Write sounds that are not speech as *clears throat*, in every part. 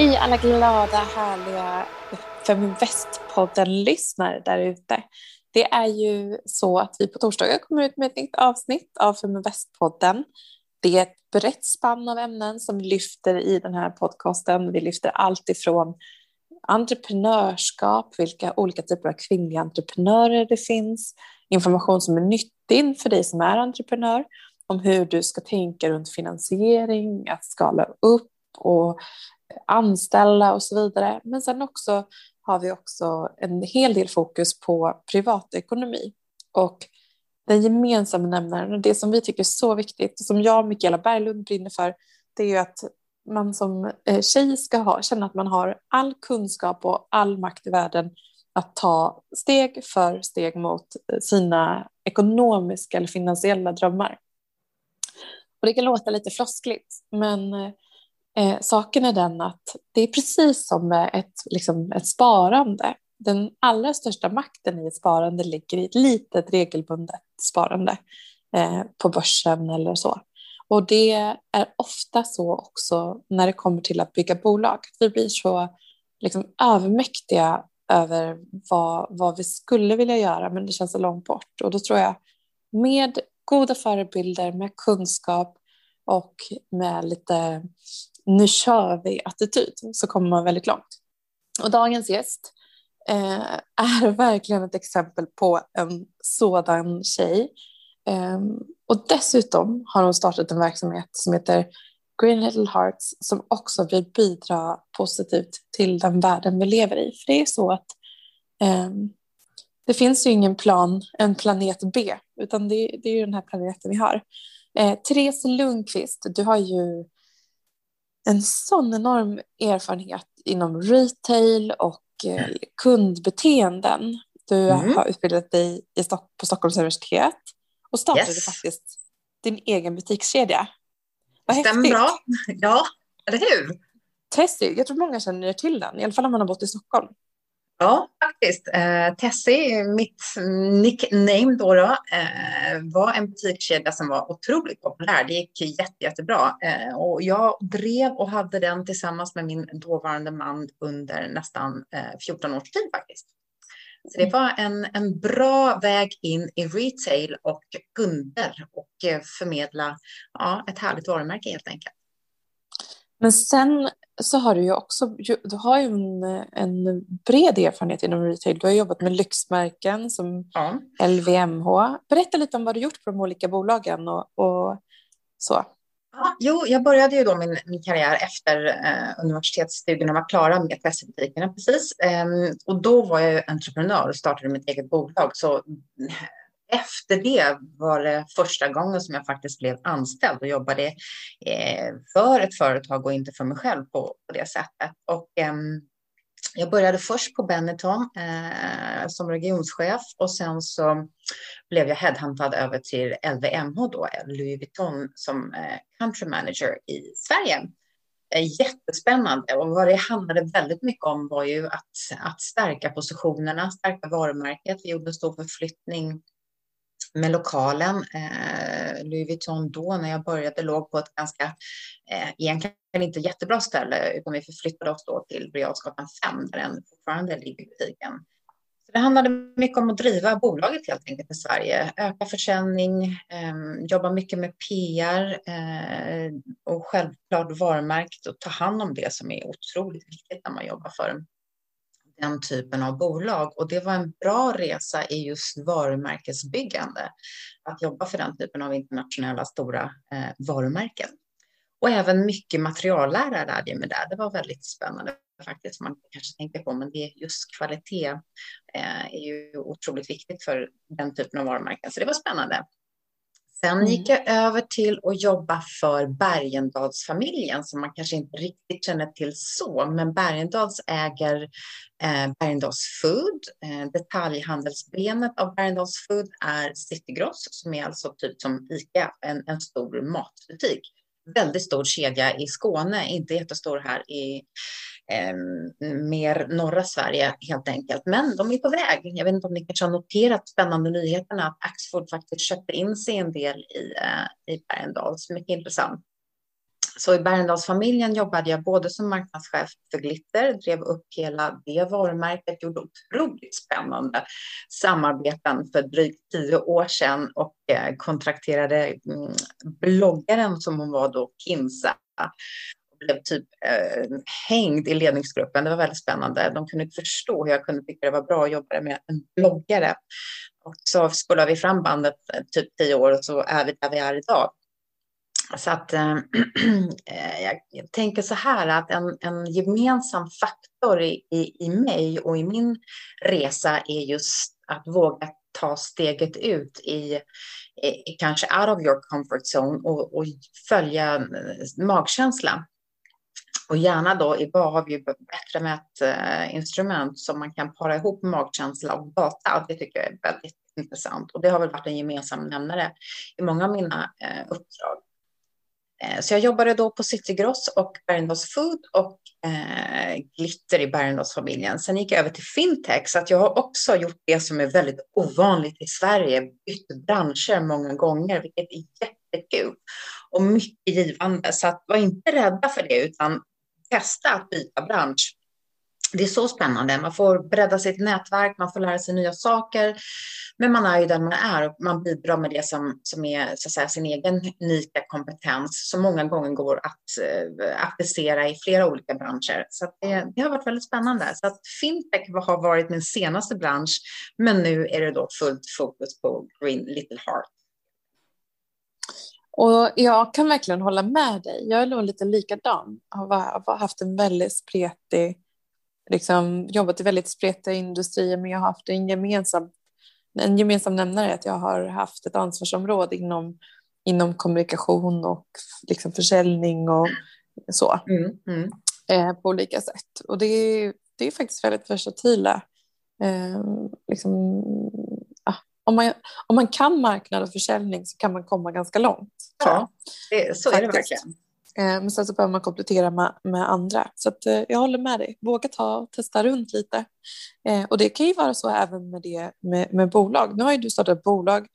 Hej alla glada, härliga Feminvest-podden-lyssnare där ute. Det är ju så att vi på torsdagar kommer ut med ett nytt avsnitt av Feminvest-podden. Det är ett brett spann av ämnen som vi lyfter i den här podcasten. Vi lyfter allt ifrån entreprenörskap, vilka olika typer av kvinnliga entreprenörer det finns, information som är nyttig för dig som är entreprenör, om hur du ska tänka runt finansiering, att skala upp och anställa och så vidare. Men sen också har vi också en hel del fokus på privatekonomi och den gemensamma nämnaren och det som vi tycker är så viktigt, som jag och Mikaela Berglund brinner för, det är ju att man som eh, tjej ska ha, känna att man har all kunskap och all makt i världen att ta steg för steg mot eh, sina ekonomiska eller finansiella drömmar. Och det kan låta lite floskligt, men eh, eh, saken är den att det är precis som med ett, liksom, ett sparande. Den allra största makten i ett sparande ligger i ett litet regelbundet sparande eh, på börsen eller så. Och det är ofta så också när det kommer till att bygga bolag. Vi blir så liksom, övermäktiga över vad, vad vi skulle vilja göra, men det känns så långt bort. Och då tror jag med goda förebilder, med kunskap och med lite nu kör vi-attityd så kommer man väldigt långt. Och dagens gäst eh, är *laughs* verkligen ett exempel på en sådan tjej. Eh, och dessutom har hon startat en verksamhet som heter Green Little Hearts som också vill bidra positivt till den världen vi lever i. För det är så att eh, det finns ju ingen plan, en planet B, utan det, det är ju den här planeten vi har. Eh, Therese Lundqvist, du har ju en sån enorm erfarenhet inom retail och eh, kundbeteenden. Du mm. har utbildat dig på Stockholms universitet och startade yes. faktiskt din egen butikskedja. Vad Stämmer bra. Ja, eller hur? Tessie, jag tror många känner till den, i alla fall om man har bott i Stockholm. Ja, faktiskt. Eh, Tessie, mitt nickname då, då eh, var en butikskedja som var otroligt populär. Det gick jätte, jättebra. Eh, och jag drev och hade den tillsammans med min dåvarande man under nästan eh, 14 års tid faktiskt. Så det var en, en bra väg in i retail och kunder och eh, förmedla ja, ett härligt varumärke helt enkelt. Men sen så har du ju också du har ju en, en bred erfarenhet inom retail. Du har jobbat med lyxmärken som ja. LVMH. Berätta lite om vad du gjort på de olika bolagen och, och så. Jo, jag började ju då min, min karriär efter eh, universitetsstudierna var klara med pressbutikerna precis. Eh, och då var jag entreprenör och startade mitt eget bolag. Så efter det var det första gången som jag faktiskt blev anställd och jobbade eh, för ett företag och inte för mig själv på, på det sättet. Och, eh, jag började först på Benetton eh, som regionschef och sen så blev jag headhuntad över till LVMH då, Louis Vuitton som eh, country manager i Sverige. Eh, jättespännande och vad det handlade väldigt mycket om var ju att, att stärka positionerna, stärka varumärket. Vi gjorde en stor förflyttning med lokalen. Eh, Louis Vuitton då när jag började låg på ett ganska, eh, egentligen inte jättebra ställe, utan vi förflyttade oss då till Briadsgatan 5 där den fortfarande ligger i butiken. Så det handlade mycket om att driva bolaget helt enkelt i Sverige, öka försäljning, eh, jobba mycket med PR eh, och självklart varumärket och ta hand om det som är otroligt viktigt när man jobbar för den typen av bolag. Och det var en bra resa i just varumärkesbyggande. Att jobba för den typen av internationella stora eh, varumärken. Och även mycket materiallära lärde jag mig där. Det var väldigt spännande faktiskt. Man kanske tänker på, men det är just kvalitet eh, är ju otroligt viktigt för den typen av varumärken. Så det var spännande. Sen mm. gick jag över till att jobba för Bergendalsfamiljen som man kanske inte riktigt känner till så, men Bergendals äger eh, Bergendals Food. Eh, detaljhandelsbenet av Bergendals Food är Citygross som är alltså typ som ICA, en, en stor matbutik. Väldigt stor kedja i Skåne, inte jättestor här i eh, mer norra Sverige helt enkelt. Men de är på väg. Jag vet inte om ni kanske har noterat spännande nyheterna att Axfood faktiskt köpte in sig en del i, eh, i Bergendals. Mycket intressant så i Bergendalsfamiljen jobbade jag både som marknadschef för Glitter, drev upp hela det varumärket, gjorde otroligt spännande samarbeten för drygt tio år sedan och eh, kontrakterade mm, bloggaren som hon var då, Kinsa blev typ eh, hängd i ledningsgruppen. Det var väldigt spännande. De kunde inte förstå hur jag kunde tycka det var bra att jobba med en bloggare. Och så spolar vi fram bandet eh, typ tio år och så är vi där vi är idag. Så att *clears throat* äh, jag tänker så här att en, en gemensam faktor i, i, i mig och i min resa är just att våga ta steget ut i, i kanske out of your comfort zone och, och följa eh, magkänslan. Och gärna då, idag har vi ju bättre mätinstrument som man kan para ihop magkänsla och data. Det tycker jag är väldigt intressant och det har väl varit en gemensam nämnare i många av mina eh, uppdrag. Eh, så jag jobbade då på Citygross och Bergendahls Food och eh, Glitter i Bergendahls-familjen. Sen gick jag över till fintech så att jag har också gjort det som är väldigt ovanligt i Sverige, bytt branscher många gånger, vilket är jättekul och mycket givande. Så att var inte rädda för det utan testa att byta bransch. Det är så spännande. Man får bredda sitt nätverk, man får lära sig nya saker. Men man är ju den man är och man bidrar med det som, som är så att säga, sin egen unika kompetens som många gånger går att eh, applicera i flera olika branscher. Så det, det, har varit väldigt spännande. Så att fintech har varit min senaste bransch, men nu är det då fullt fokus på Green Little Heart. Och jag kan verkligen hålla med dig. Jag är nog lite likadan. Jag har haft en väldigt spretig, liksom, jobbat i väldigt spretiga industrier, men jag har haft en gemensam, en gemensam nämnare att jag har haft ett ansvarsområde inom, inom kommunikation och liksom försäljning och så mm, mm. Eh, på olika sätt. Och det är, det är faktiskt väldigt versatila eh, liksom, om man, om man kan marknad och försäljning så kan man komma ganska långt. Ja, det, så är det verkligen. Eh, men sen så behöver man komplettera med, med andra. Så att, eh, jag håller med dig. Våga ta och testa runt lite. Eh, och det kan ju vara så även med, det, med, med bolag. Nu har ju du startat ett bolag,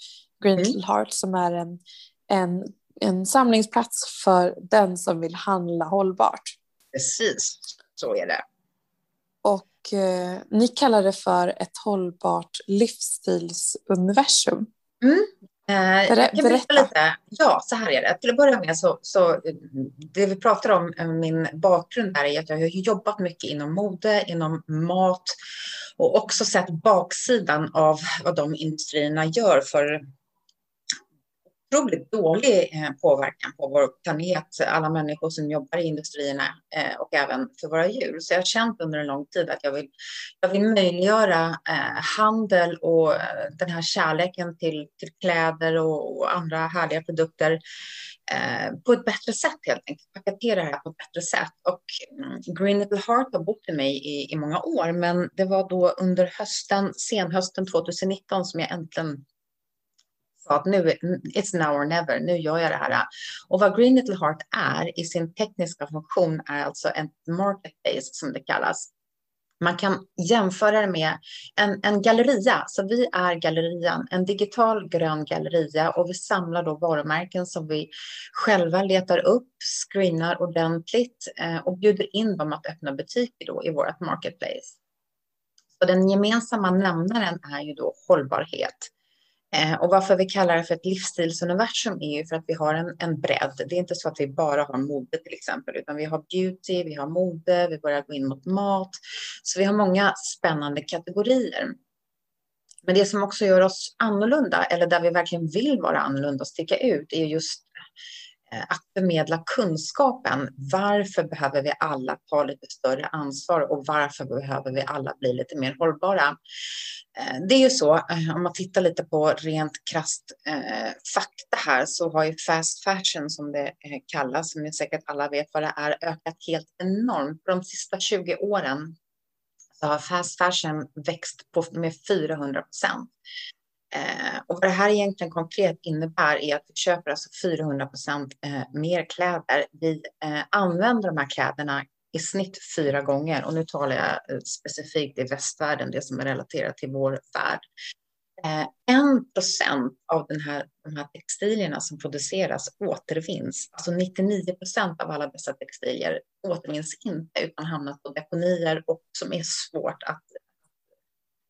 Green mm. Little Heart, som är en, en, en samlingsplats för den som vill handla hållbart. Precis, så är det. Och eh, ni kallar det för ett hållbart livsstilsuniversum. Mm. Eh, kan berätta lite. Ja, så här är det. Till att börja med så, så det vi pratar om, eh, min bakgrund där är att jag har jobbat mycket inom mode, inom mat och också sett baksidan av vad de industrierna gör för otroligt dålig eh, påverkan på vår planet, alla människor som jobbar i industrierna eh, och även för våra djur. Så jag har känt under en lång tid att jag vill, jag vill möjliggöra eh, handel och den här kärleken till, till kläder och, och andra härliga produkter på ett bättre sätt helt enkelt. Paketera det här på ett bättre sätt. Och mm, Green Little Heart har bott i mig i, i många år, men det var då under hösten, senhösten 2019 som jag äntligen sa att nu, it's now or never, nu gör jag det här. Och vad Green Little Heart är i sin tekniska funktion är alltså en marketplace som det kallas. Man kan jämföra det med en, en galleria. Så vi är gallerian, en digital grön galleria och vi samlar då varumärken som vi själva letar upp, screenar ordentligt eh, och bjuder in dem att öppna butiker då i vårt marketplace. Så den gemensamma nämnaren är ju då hållbarhet. Eh, och varför vi kallar det för ett livsstilsuniversum är ju för att vi har en, en bredd. Det är inte så att vi bara har mode till exempel, utan vi har beauty, vi har mode, vi börjar gå in mot mat. Så vi har många spännande kategorier. Men det som också gör oss annorlunda, eller där vi verkligen vill vara annorlunda och sticka ut, är just Eh, att förmedla kunskapen. Varför behöver vi alla ta lite större ansvar och varför behöver vi alla bli lite mer hållbara? Eh, det är ju så, eh, om man tittar lite på rent krasst eh, fakta här, så har ju fast fashion, som det kallas, som ni säkert alla vet vad det är, ökat helt enormt. På de sista 20 åren så har fast fashion växt på, med 400 procent. Eh, och vad det här egentligen konkret innebär är att vi köper alltså 400 procent eh, mer kläder. Vi eh, använder de här kläderna i snitt fyra gånger och nu talar jag eh, specifikt i västvärlden, det som är relaterat till vår värld. Eh, en procent av den här, de här textilierna som produceras återvinns. Alltså 99 procent av alla dessa textilier återvinns inte utan hamnar på deponier och som är svårt att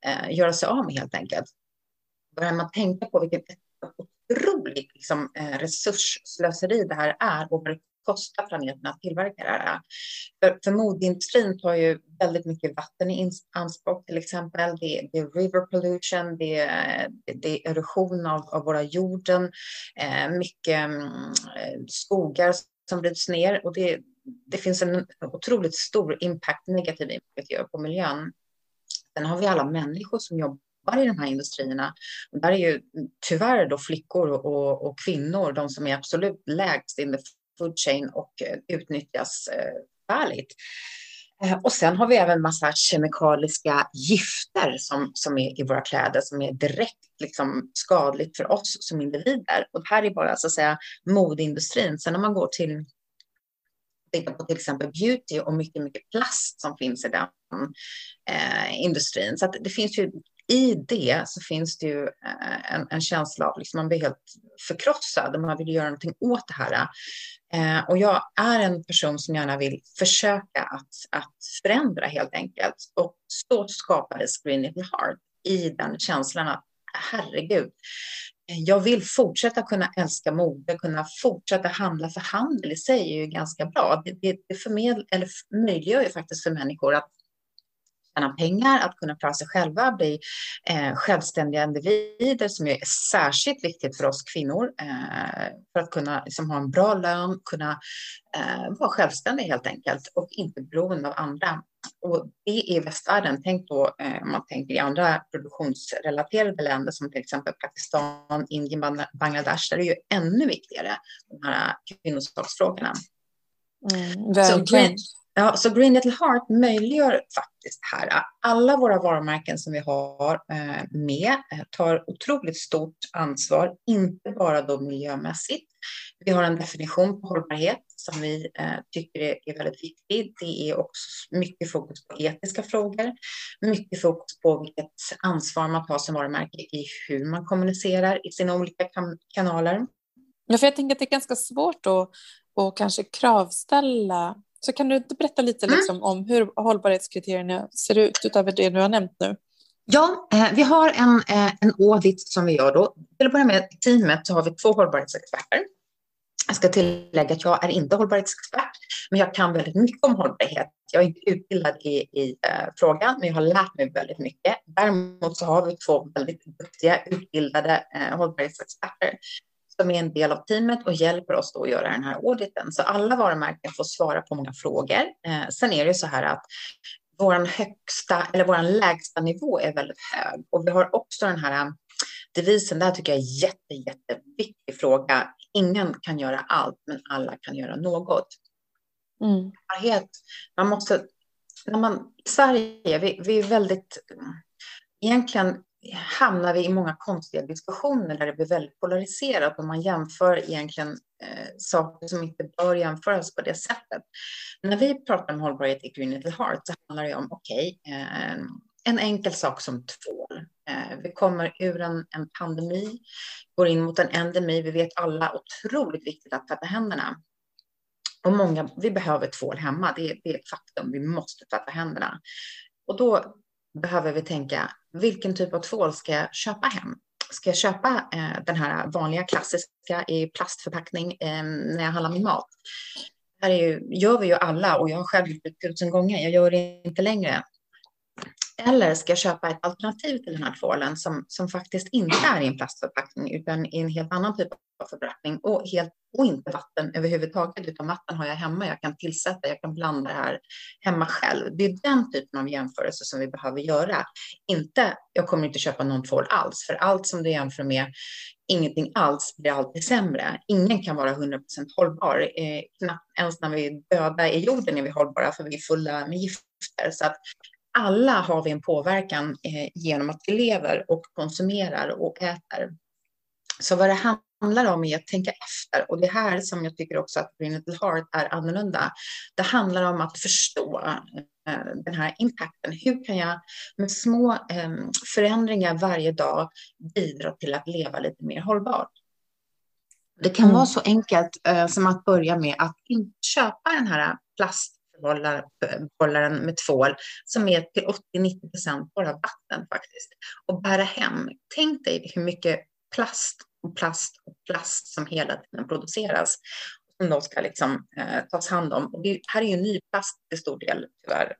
eh, göra sig av med helt enkelt. Börjar man tänka på vilket otroligt liksom, eh, resursslöseri det här är och vad det kostar planeten att tillverka det här. För, för modeindustrin tar ju väldigt mycket vatten i anspråk till exempel. Det, det är river pollution, det, är, det är erosion av, av våra jorden, eh, mycket mm, eh, skogar som bryts ner och det, det finns en otroligt stor impact, negativ impact på miljön. Sen har vi alla människor som jobbar i de här industrierna. Och där är ju tyvärr då flickor och, och kvinnor de som är absolut lägst in the food chain och eh, utnyttjas eh, färdigt. Eh, och sen har vi även massa kemikaliska gifter som, som är i våra kläder som är direkt liksom skadligt för oss som individer. Och det här är bara så att säga modeindustrin. Sen när man går till på till exempel beauty och mycket, mycket plast som finns i den eh, industrin. Så det finns ju i det så finns det ju eh, en, en känsla av liksom man blir helt förkrossad och man vill göra någonting åt det här. Eh, och jag är en person som gärna vill försöka att, att förändra helt enkelt. Och så skapades Green Little Heart i den känslan att herregud, eh, jag vill fortsätta kunna älska mode, kunna fortsätta handla, för handel i sig är ju ganska bra. Det, det, det förmedl, eller möjliggör ju faktiskt för människor att tjäna pengar, att kunna klara sig själva, bli eh, självständiga individer som är särskilt viktigt för oss kvinnor eh, för att kunna liksom, ha en bra lön, kunna eh, vara självständig helt enkelt och inte beroende av andra. Och det är västvärlden. Tänk då eh, om man tänker i andra produktionsrelaterade länder som till exempel Pakistan, Indien, Bangladesh, där är det ju ännu viktigare de här kvinnosaksfrågorna. Mm, verkligen. Ja, så Green Little Heart möjliggör faktiskt här. Alla våra varumärken som vi har eh, med eh, tar otroligt stort ansvar, inte bara då miljömässigt. Vi har en definition på hållbarhet som vi eh, tycker är väldigt viktig. Det är också mycket fokus på etiska frågor, mycket fokus på vilket ansvar man tar som varumärke i hur man kommunicerar i sina olika kanaler. Ja, för jag tänker att det är ganska svårt att att kanske kravställa så kan du inte berätta lite mm. liksom, om hur hållbarhetskriterierna ser ut utöver det du har nämnt nu? Ja, eh, vi har en, eh, en audit som vi gör då. Till att börja med teamet så har vi två hållbarhetsexperter. Jag ska tillägga att jag är inte hållbarhetsexpert, men jag kan väldigt mycket om hållbarhet. Jag är inte utbildad i, i uh, frågan, men jag har lärt mig väldigt mycket. Däremot så har vi två väldigt duktiga utbildade uh, hållbarhetsexperter som är en del av teamet och hjälper oss då att göra den här auditen. Så alla varumärken får svara på många frågor. Eh, sen är det så här att vår högsta eller vår lägsta nivå är väldigt hög och vi har också den här devisen. Det här tycker jag är jätte, jätteviktig fråga. Ingen kan göra allt, men alla kan göra något. Mm. Man måste, när man, Sverige, vi, vi är väldigt, egentligen hamnar vi i många konstiga diskussioner där det blir väldigt polariserat och man jämför egentligen eh, saker som inte bör jämföras på det sättet. När vi pratar om hållbarhet i Green Little Heart så handlar det om, okej, okay, eh, en enkel sak som tvål. Eh, vi kommer ur en, en pandemi, går in mot en endemi. Vi vet alla otroligt viktigt att tvätta händerna. Och många, vi behöver tvål hemma, det, det är ett faktum. Vi måste tvätta händerna. Och då behöver vi tänka, vilken typ av tvål ska jag köpa hem? Ska jag köpa eh, den här vanliga klassiska i plastförpackning eh, när jag handlar min mat? Det här är ju, gör vi ju alla och jag har själv gjort det tusen gånger. Jag gör det inte längre. Eller ska jag köpa ett alternativ till den här tvålen som, som faktiskt inte är i en plastförpackning utan i en helt annan typ av förpackning och, helt, och inte vatten överhuvudtaget utan vatten har jag hemma. Jag kan tillsätta, jag kan blanda det här hemma själv. Det är den typen av jämförelse som vi behöver göra. Inte, jag kommer inte köpa någon tvål alls, för allt som du jämför med ingenting alls blir alltid sämre. Ingen kan vara 100% hållbar. Eh, knappt ens när vi är döda i jorden är vi hållbara för vi är fulla med gifter. Så att alla har vi en påverkan eh, genom att vi lever och konsumerar och äter. Så vad det handlar om är att tänka efter och det här som jag tycker också att Green Little Heart är annorlunda. Det handlar om att förstå eh, den här impacten. Hur kan jag med små eh, förändringar varje dag bidra till att leva lite mer hållbart? Det kan mm. vara så enkelt som att börja med att inte köpa den här plastbehållaren med tvål som är till 80-90 procent bara vatten faktiskt och bära hem. Tänk dig hur mycket plast och plast och plast som hela tiden produceras som då ska liksom, eh, tas hand om. Och det här är ju ny plast till stor del tyvärr.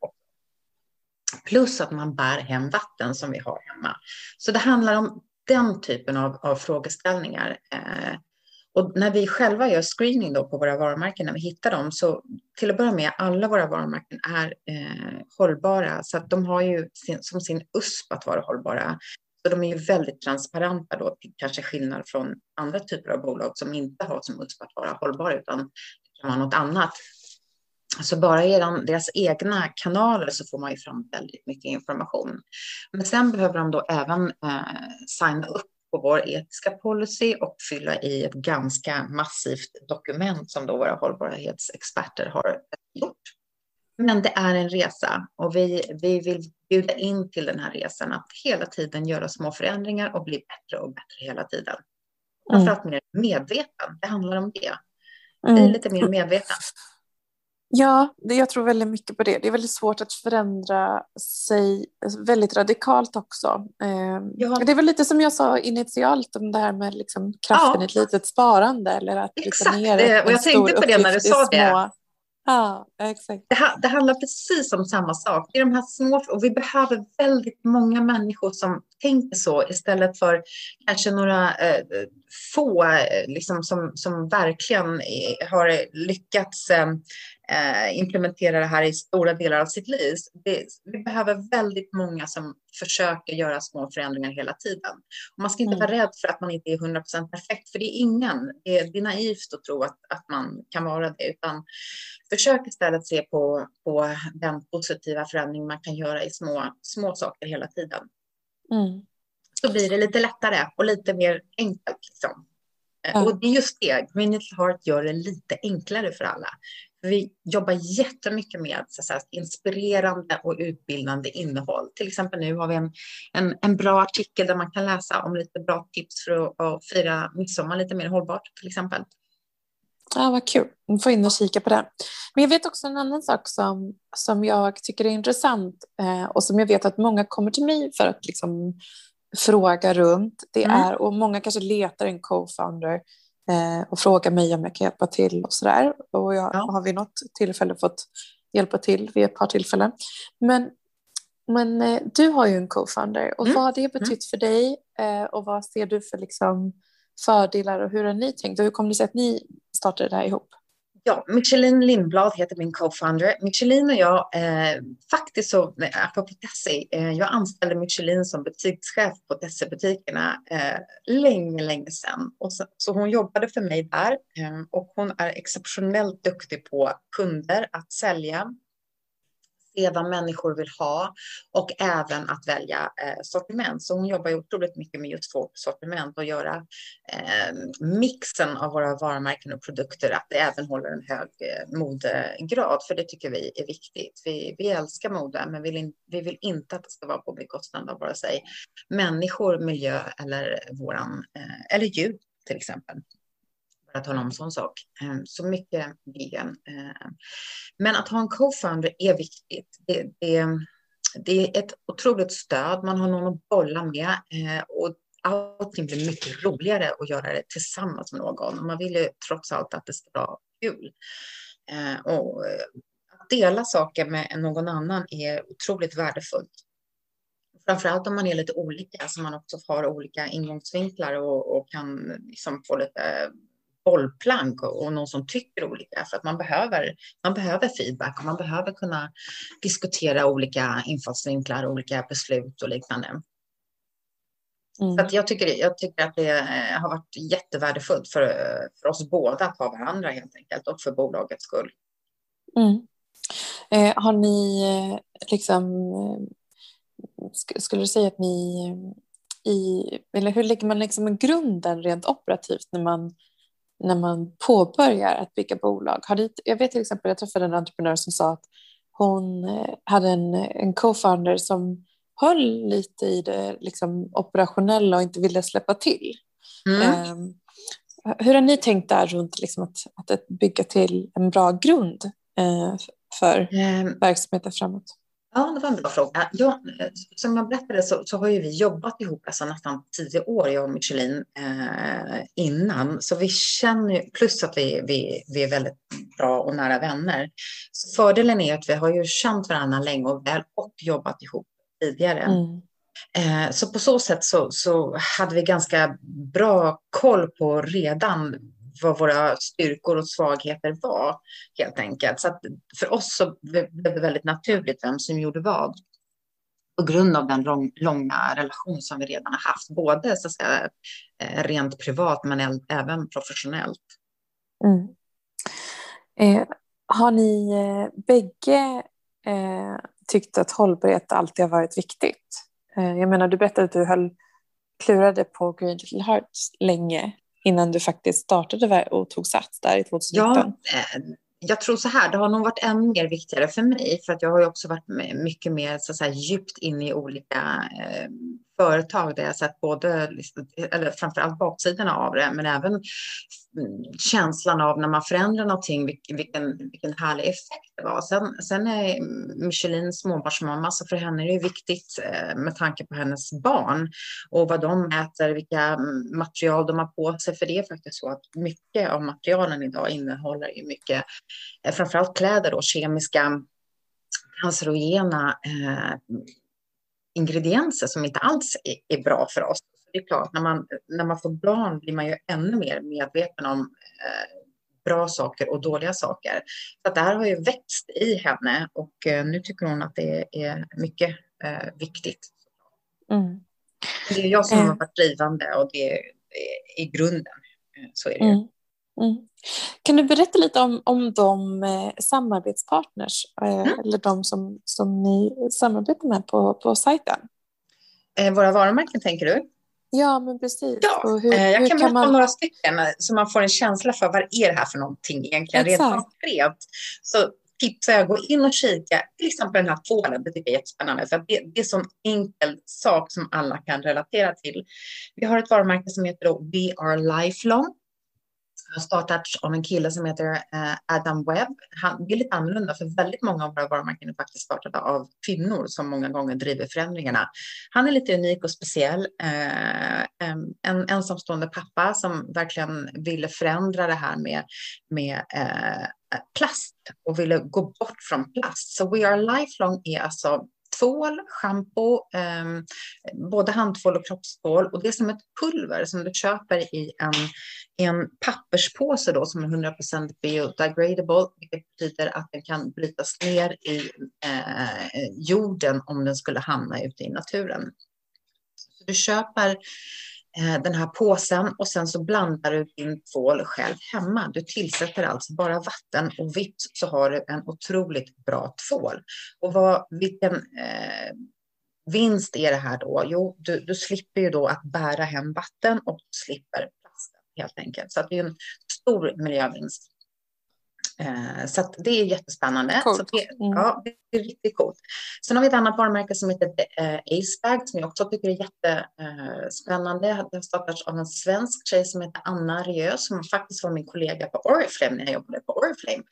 Plus att man bär hem vatten som vi har hemma. Så det handlar om den typen av, av frågeställningar. Eh, och när vi själva gör screening då på våra varumärken, när vi hittar dem, så till att börja med, alla våra varumärken är eh, hållbara, så att de har ju sin, som sin USP att vara hållbara. Så de är ju väldigt transparenta då, till kanske skillnad från andra typer av bolag som inte har som USP att vara hållbara, utan det kan vara något annat. Så bara genom deras egna kanaler så får man ju fram väldigt mycket information. Men sen behöver de då även eh, signa upp på vår etiska policy och fylla i ett ganska massivt dokument som då våra hållbarhetsexperter har gjort. Men det är en resa och vi, vi vill bjuda in till den här resan att hela tiden göra små förändringar och bli bättre och bättre hela tiden. Mm. Framförallt mer medveten, det handlar om det. Bli mm. lite mer medveten. Ja, jag tror väldigt mycket på det. Det är väldigt svårt att förändra sig väldigt radikalt också. Ehm, ja. Det är väl lite som jag sa initialt om det här med liksom kraften ja. i ett litet sparande. Eller att Exakt, ner och jag tänkte på det när du sa det. Ja, exakt. Det, det, handlar precis om samma sak. Det är de här små, och vi behöver väldigt många människor som tänker så istället för kanske några eh, få eh, liksom, som, som verkligen har lyckats eh, eh, implementera det här i stora delar av sitt liv. Det, vi behöver väldigt många som försöker göra små förändringar hela tiden. Och man ska inte mm. vara rädd för att man inte är 100% perfekt, för det är ingen. Det är, det är naivt att tro att, att man kan vara det, utan försök istället se på, på den positiva förändring man kan göra i små, små saker hela tiden. Mm. Så blir det lite lättare och lite mer enkelt. Liksom. Ja. Och det är just det, Green Little Heart gör det lite enklare för alla. Vi jobbar jättemycket med så säga, inspirerande och utbildande innehåll. Till exempel nu har vi en, en, en, bra artikel där man kan läsa om lite bra tips för att, att fira midsommar lite mer hållbart till exempel. Ja, vad kul. Vi får in och kika på det. Men jag vet också en annan sak som, som jag tycker är intressant eh, och som jag vet att många kommer till mig för att liksom, fråga runt. Det mm. är, och många kanske letar en co-founder och frågar mig om jag kan hjälpa till och så där. Och jag ja. har vid något tillfälle fått hjälpa till vid ett par tillfällen. Men, men eh, du har ju en co-founder och mm. vad har det mm. betytt mm. för dig eh, och vad ser du för liksom, fördelar och hur har ni tänkt och hur kom det sig att ni startade det här ihop? Ja, Michelin Lindblad heter min co-founder. Michelin och jag, eh, faktiskt så, apropå Tessie, eh, jag anställde Michelin som butikschef på Tessie-butikerna eh, länge, länge sedan. Och så, så hon jobbade för mig där eh, och hon är exceptionellt duktig på kunder, att sälja, se vad människor vill ha och även att välja eh, sortiment. Så hon jobbar ju otroligt mycket med just vårt sortiment och göra eh, mixen av våra varumärken och produkter, att det även håller en hög eh, modegrad, för det tycker vi är viktigt. Vi, vi älskar mode, men vi vill, in, vi vill inte att det ska vara på bekostnad av vare sig människor, miljö eller, våran, eh, eller djur till exempel att tala om en sån sak. Ehm, så mycket vegan. Eh. Men att ha en co-founder är viktigt. Det, det, det, är ett otroligt stöd. Man har någon att bolla med eh, och allting blir mycket roligare att göra det tillsammans med någon. Man vill ju trots allt att det ska vara kul. Eh, och att dela saker med någon annan är otroligt värdefullt. Framförallt om man är lite olika, så man också har olika ingångsvinklar och, och kan liksom få lite bollplank och någon som tycker olika. För att man behöver, man behöver feedback och man behöver kunna diskutera olika infallsvinklar, olika beslut och liknande. Mm. Så att jag, tycker, jag tycker att det eh, har varit jättevärdefullt för, för oss båda att ha varandra helt enkelt och för bolagets skull. Mm. Eh, har ni eh, liksom, eh, skulle du säga att ni i, eller hur lägger man liksom grunden rent operativt när man, när man påbörjar att bygga bolag? Har det, jag vet till exempel, jag träffade en entreprenör som sa att hon eh, hade en, en co-founder som höll lite i det liksom, operationella och inte ville släppa till. Mm. Um, hur har ni tänkt där runt liksom, att, att bygga till en bra grund uh, för mm. verksamheten framåt? Ja, det var en bra fråga. Ja, som jag berättade så, så har ju vi jobbat ihop alltså nästan tio år, jag och Michelin, eh, innan. Så vi känner plus att vi, vi, vi är väldigt bra och nära vänner. Så fördelen är att vi har ju känt varandra länge och väl och jobbat ihop tidigare. Mm. Eh, så på så sätt så, så hade vi ganska bra koll på redan vad våra styrkor och svagheter var helt enkelt. Så att för oss så blev det väldigt naturligt vem som gjorde vad. På grund av den lång, långa relation som vi redan har haft, både så att säga, eh, rent privat men även professionellt. Mm. Eh, har ni eh, bägge eh, tyckt att hållbarhet alltid har varit viktigt? Eh, jag menar, du berättade att du höll, klurade på Green Little Hearts länge innan du faktiskt startade och tog sats där i 2019? Ja, eh, jag tror så här, det har nog varit ännu mer viktigare för mig för att jag har ju också varit mycket mer så att säga, djupt inne i olika eh, företag där jag sett både, eller framförallt baksidorna av det, men även känslan av när man förändrar någonting, vilken, vilken härlig effekt det var. Sen, sen är Michelin småbarnsmamma, så för henne är det viktigt eh, med tanke på hennes barn och vad de äter, vilka mm, material de har på sig. För det är faktiskt så att mycket av materialen idag innehåller ju mycket, eh, framförallt kläder då, kemiska cancerogena eh, ingredienser som inte alls är, är bra för oss. Det är klart, när man, när man får barn blir man ju ännu mer medveten om eh, bra saker och dåliga saker. Så det här har ju växt i henne och eh, nu tycker hon att det är mycket eh, viktigt. Mm. Det är jag som har varit drivande och det är, det är i grunden. Eh, så är det mm. Mm. Kan du berätta lite om, om de eh, samarbetspartners eh, mm. eller de som, som ni samarbetar med på, på sajten? Eh, våra varumärken tänker du? Ja, men precis. Ja, hur, jag kan berätta man... om några stycken så man får en känsla för vad är det här för någonting egentligen. Exakt. Rent konkret så tipsar jag gå in och kika, till exempel den här tvålen, det tycker jag är jättespännande, för det, det är en sån enkel sak som alla kan relatera till. Vi har ett varumärke som heter We Are Lifelong har startats av en kille som heter eh, Adam Webb. Han, det är lite annorlunda för väldigt många av våra varumärken är faktiskt startade av kvinnor som många gånger driver förändringarna. Han är lite unik och speciell. Eh, en ensamstående pappa som verkligen ville förändra det här med, med eh, plast och ville gå bort från plast. Så We Are Lifelong är alltså tvål, schampo, eh, både handtvål och kroppstvål. Och det är som ett pulver som du köper i en, en papperspåse då, som är 100% biodegradable, vilket betyder att den kan brytas ner i eh, jorden om den skulle hamna ute i naturen. Så du köper Eh, Eh, den här påsen och sen så blandar du din tvål själv hemma. Du tillsätter alltså bara vatten och vips så har du en otroligt bra tvål. Och vad, vilken eh, vinst är det här då? Jo, du, du slipper ju då att bära hem vatten och du slipper plasten helt enkelt. Så det är en stor miljövinst. Eh, så det är jättespännande. Så det, mm. ja, det är riktigt coolt. Sen har vi ett annat varumärke som heter eh, Acebag som jag också tycker är jättespännande. Det har startats av en svensk tjej som heter Anna Riö som faktiskt var min kollega på Oriflame när jag jobbade på Oriflame.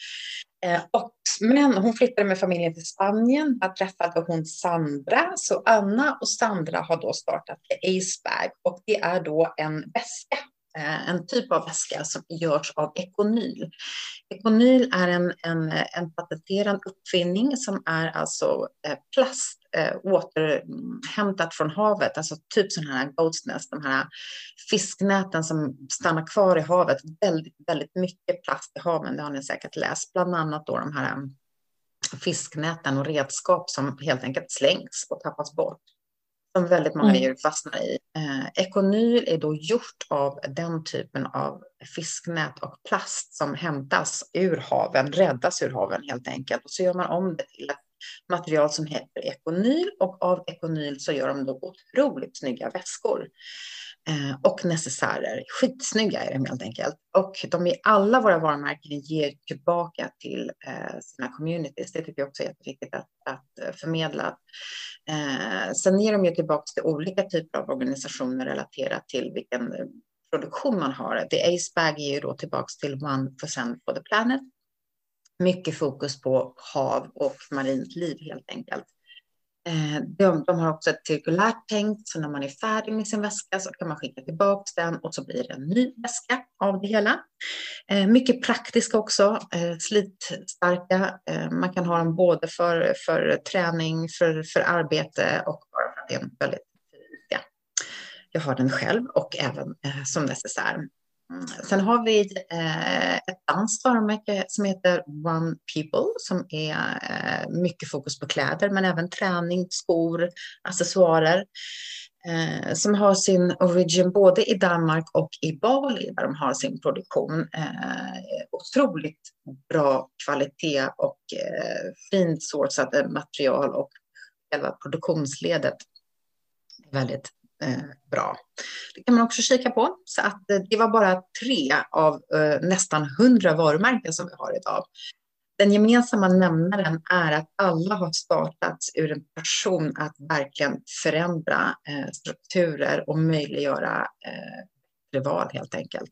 Eh, och, men hon flyttade med familjen till Spanien. Där träffade hon Sandra. Så Anna och Sandra har då startat Acebag och det är då en väska Eh, Eh, en typ av väska som görs av ekonyl. Ekonyl är en, en, en patenterad uppfinning som är alltså eh, plast eh, återhämtat från havet, alltså typ sådana här goat's nest, de här fisknäten som stannar kvar i havet. Väldigt, väldigt mycket plast i haven, det har ni säkert läst, bland annat då de här eh, fisknäten och redskap som helt enkelt slängs och tappas bort som väldigt många mm. djur fastnar i. Eh, ekonyl är då gjort av den typen av fisknät och plast som hämtas ur haven, räddas ur haven helt enkelt. Och så gör man om det till ett material som heter Econyl och av Econyl så gör de då otroligt snygga väskor eh, och necessärer. Skitsnygga är de helt enkelt. Och de i alla våra varumärken ger tillbaka till eh, sina communities. Det tycker jag också är jätteviktigt att, att eh, förmedla. Eh, sen ger de ju tillbaka till olika typer av organisationer relaterat till vilken eh, produktion man har. The Ace Bag ger ju då tillbaka till 1% for the planet. Mycket fokus på hav och marint liv helt enkelt. Eh, de, de, har också ett cirkulärt tänk, så när man är färdig med sin väska så kan man skicka tillbaka den och så blir det en ny väska av det hela. Eh, mycket praktiska också, eh, slitstarka. Eh, man kan ha dem både för, för träning, för, för arbete och bara för att det är en väldigt jag har den själv och även eh, som necessär. Mm. Sen har vi eh, ett danskt varumärke som heter One People som är eh, mycket fokus på kläder men även träning, skor, accessoarer. Eh, som har sin origin både i Danmark och i Bali där de har sin produktion. Eh, otroligt bra kvalitet och eh, fint sourcade material och själva produktionsledet väldigt Eh, bra. Det kan man också kika på. Så att eh, det var bara tre av eh, nästan hundra varumärken som vi har idag. Den gemensamma nämnaren är att alla har startats ur en passion att verkligen förändra eh, strukturer och möjliggöra eh, val helt enkelt.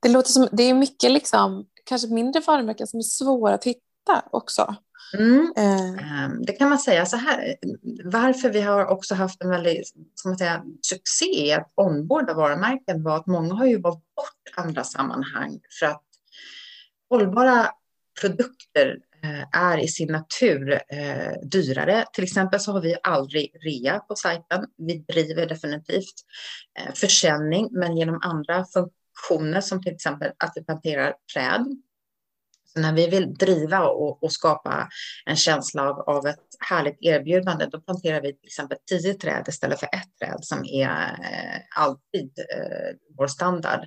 Det låter som det är mycket liksom, kanske mindre varumärken som är svåra att hitta också. Mm. Eh. Ehm, det kan man säga så här. Varför vi har också haft en väldigt ska man säga, succé i att onboarda varumärken var att många har ju valt bort andra sammanhang för att hållbara produkter eh, är i sin natur eh, dyrare. Till exempel så har vi aldrig rea på sajten. Vi driver definitivt eh, försäljning, men genom andra funktioner som till exempel att vi planterar träd så när vi vill driva och, och, skapa en känsla av, av ett härligt erbjudande, då planterar vi till exempel tio träd istället för ett träd som är eh, alltid eh, vår standard.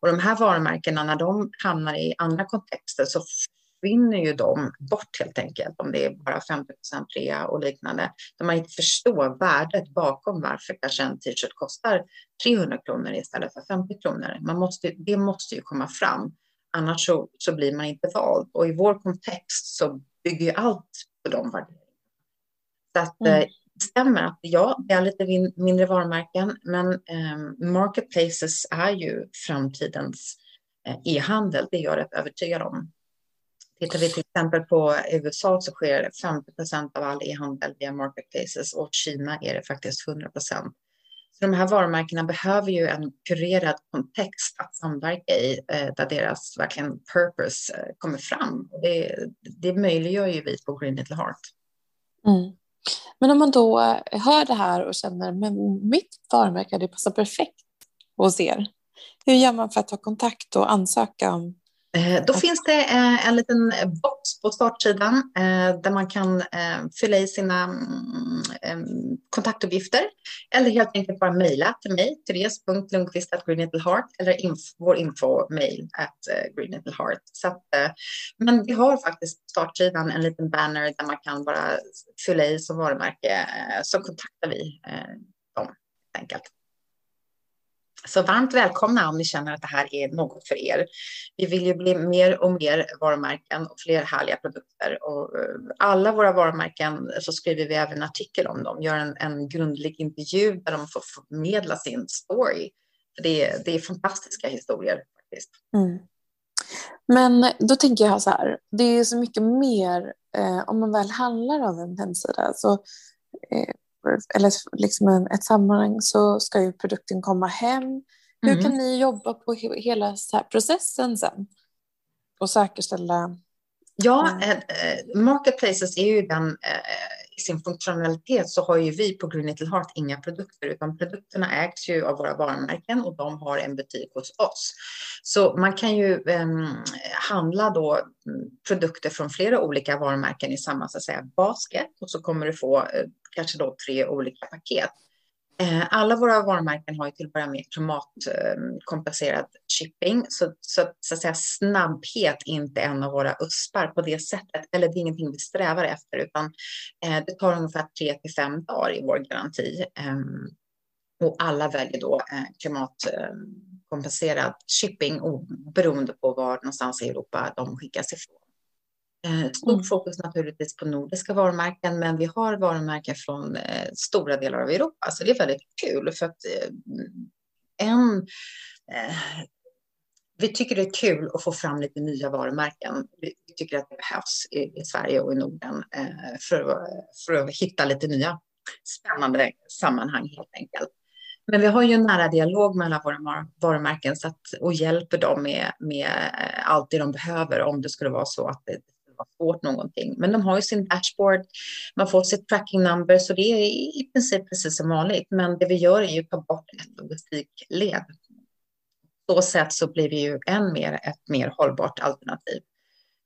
Och de här varumärkena, när de hamnar i andra kontexter så försvinner ju de bort helt enkelt om det är bara 50 rea och liknande. Där man inte förstår värdet bakom varför kanske en t-shirt kostar 300 kronor istället för 50 kronor. Man måste, det måste ju komma fram. Annars så, så blir man inte vald. Och i vår kontext så bygger ju allt på de värderingarna. Så att mm. Eh, det stämmer att ja, det är lite mindre varumärken, men eh, marketplaces är ju framtidens eh, e-handel. Det är jag rätt övertygad om. Tittar vi till exempel på USA så sker 50 procent av all e-handel via marketplaces och Kina är det faktiskt 100 procent de här varumärkena behöver ju en kurerad kontext att samverka i eh, där deras verkligen purpose eh, kommer fram. Det, det möjliggör ju vi på Green Little Heart. Mm. Men om man då eh, hör det här och känner att mitt varumärke det passar perfekt hos er. Hur gör man för att ta kontakt och ansöka om då finns det eh, en liten box på startsidan eh, där man kan fylla i sina mm, kontaktuppgifter eller helt enkelt bara mejla till mig, therese.lundqvist.greenlittleheart eller vår info-mail at greenlittleheart. Men vi har faktiskt på startsidan en liten banner där man kan bara fylla i som varumärke så kontaktar vi dem helt enkelt. Så varmt välkomna om ni känner att det här är något för er. Vi vill ju bli mer och mer varumärken och fler härliga produkter. Och eh, alla våra varumärken så skriver vi även artikel om dem, gör en, en grundlig intervju där de får förmedla sin story. Det, är, det är fantastiska historier faktiskt. Mm. Men då tänker jag så här, det är så mycket mer eh, om man väl handlar av en hemsida. Så, eh, eller liksom en, ett sammanhang så ska ju produkten komma hem. Hur mm. kan ni jobba på hela processen sen och säkerställa? Ja, eh, marketplaces är ju den eh, i sin funktionalitet så har ju vi på Green Little Heart inga produkter utan produkterna ägs ju av våra varumärken och de har en butik hos oss. Så man kan ju eh, handla då mm, produkter från flera olika varumärken i samma så att säga, basket och så kommer du få eh, kanske då tre olika paket. Eh, alla våra varumärken har ju till att börja med klimatkompenserad shipping, så, så, så att säga snabbhet är inte en av våra uspar på det sättet, eller det är ingenting vi strävar efter, utan eh, det tar ungefär tre till fem dagar i vår garanti. Eh, och alla väljer då eh, klimatkompenserad shipping beroende på var någonstans i Europa de skickas ifrån. Eh, stort mm. fokus naturligtvis på nordiska varumärken, men vi har varumärken från eh, stora delar av Europa, så det är väldigt kul för att eh, en vi tycker det är kul att få fram lite nya varumärken. Vi tycker att det behövs i, i Sverige och i Norden för, för att hitta lite nya spännande sammanhang helt enkelt. Men vi har ju en nära dialog med alla våra varumärken så att, och hjälper dem med, med allt det de behöver om det skulle vara så att det vara fått någonting. Men de har ju sin dashboard, man får sitt tracking number, så det är i princip precis som vanligt. Men det vi gör är ju att ta bort ett logistikled. På så sätt så blir vi ju än mer ett mer hållbart alternativ.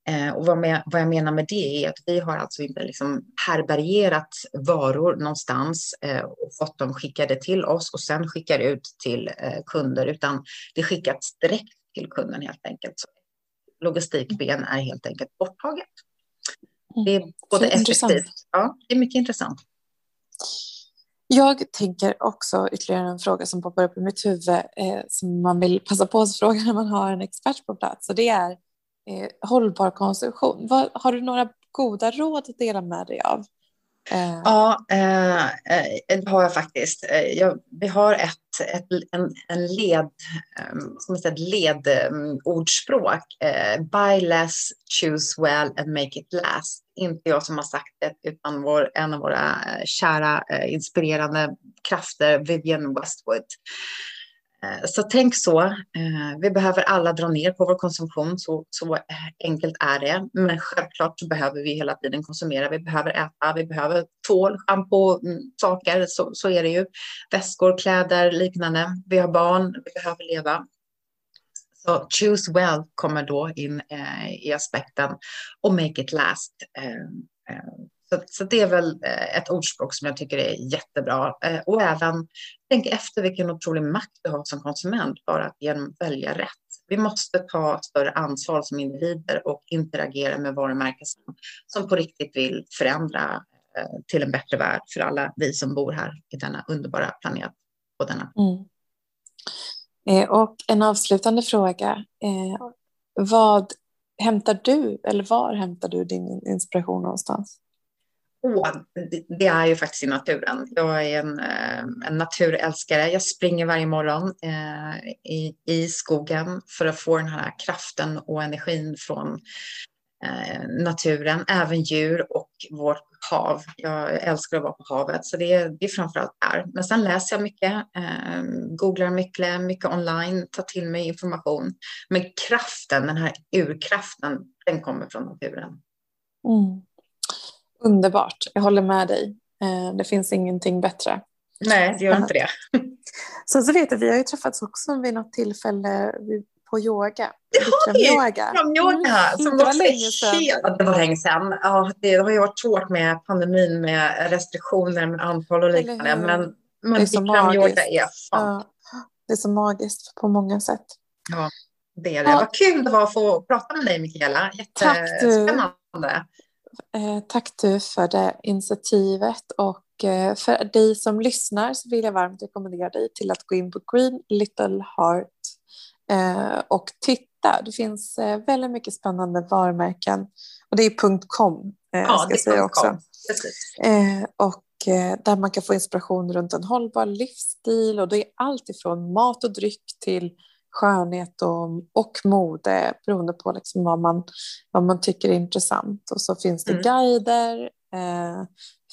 Eh, och vad, med, vad, jag menar med det är att vi har alltså inte liksom härbärgerat varor någonstans eh, och fått dem skickade till oss och sen skickar ut till eh, kunder, utan det skickas direkt till kunden helt enkelt. Så logistikben är helt enkelt borttaget. Mm. Det är både effektivt, ja, det är mycket intressant. Jag tänker också ytterligare en fråga som poppar upp i mitt huvud eh, som man vill passa på att fråga när man har en expert på plats och det är eh, hållbar konsumtion. Vad, har du några goda råd att dela med dig av? Eh. Ja, eh, eh, det har jag faktiskt. Eh, jag, vi har ett, ett, en, en led, som ett ledordspråk. Eh, buy less, choose well and make it last. Inte jag som har sagt det, utan vår, en av våra kära inspirerande krafter, Vivienne Westwood. Eh, så tänk så. Eh, vi behöver alla dra ner på vår konsumtion, så, så eh, enkelt är det. Men självklart så behöver vi hela tiden konsumera. Vi behöver äta, vi behöver tvål, schampo, mm, saker. Så, så är det ju. Väskor, kläder, liknande. Vi har barn, vi behöver leva. Så choose well kommer då in eh, i aspekten och make it last. Så, så, det är väl eh, ett ordspråk som jag tycker är jättebra. Eh, och även tänk efter vilken otrolig makt du har som konsument bara att genom välja rätt. Vi måste ta större ansvar som individer och interagera med varumärken som, som på riktigt vill förändra eh, till en bättre värld för alla vi som bor här i denna underbara planet. På denna. Mm. och en avslutande fråga. vad hämtar du, eller var hämtar du din inspiration någonstans? Oh, det är ju faktiskt i naturen. Jag är en, eh, en naturälskare. Jag springer varje morgon eh, i, i skogen för att få den här kraften och energin från eh, naturen, även djur och vårt hav. Jag älskar att vara på havet, så det är, det är framförallt där. Men sen läser jag mycket, eh, googlar mycket, mycket online, tar till mig information. Men kraften, den här urkraften, den kommer från naturen. Mm. Underbart, jag håller med dig. Eh, det finns ingenting bättre. Nej, det gör inte det. Sen så vet jag, vi har ju träffats också vid något tillfälle på yoga. Det har vi! Yoga, mm. som det var länge sedan. det var länge sedan. Ja, det har ju varit svårt med pandemin med restriktioner med antal och liknande. Men, men så magiskt. Är ja, det är så magiskt på många sätt. Ja, det är det. Ja. Vad kul det var att få prata med dig, Mikaela. Jättespännande. Tack Eh, tack du för det initiativet och eh, för dig som lyssnar så vill jag varmt rekommendera dig till att gå in på Green Little Heart eh, och titta. Det finns väldigt mycket spännande varumärken och det är .com ja, ska jag säga också. Och där man kan få inspiration runt en hållbar livsstil och det är allt ifrån mat och dryck till skönhet och, och mode beroende på liksom vad, man, vad man tycker är intressant. Och så finns det mm. guider eh,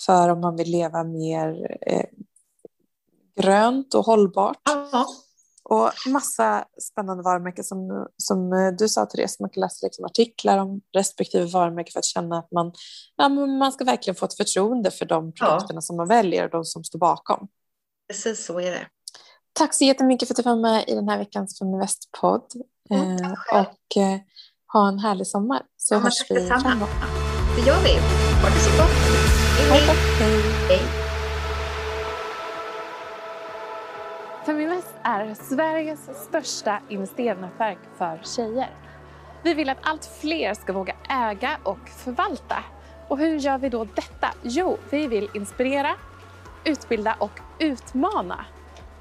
för om man vill leva mer eh, grönt och hållbart. Aha. Och massa spännande varumärken som, som du sa Therese, man kan läsa liksom artiklar om respektive varumärke för att känna att man, ja, man ska verkligen få ett förtroende för de produkterna ja. som man väljer och de som står bakom. Precis så är det. Tack så jättemycket för att du var med i den här veckans Feminvest-podd. Mm, eh, och eh, ha en härlig sommar så ja, hörs vi framåt. Det gör vi. Ha det så gott. Hej, hej. hej. är Sveriges största investeringsnätverk för tjejer. Vi vill att allt fler ska våga äga och förvalta. Och hur gör vi då detta? Jo, vi vill inspirera, utbilda och utmana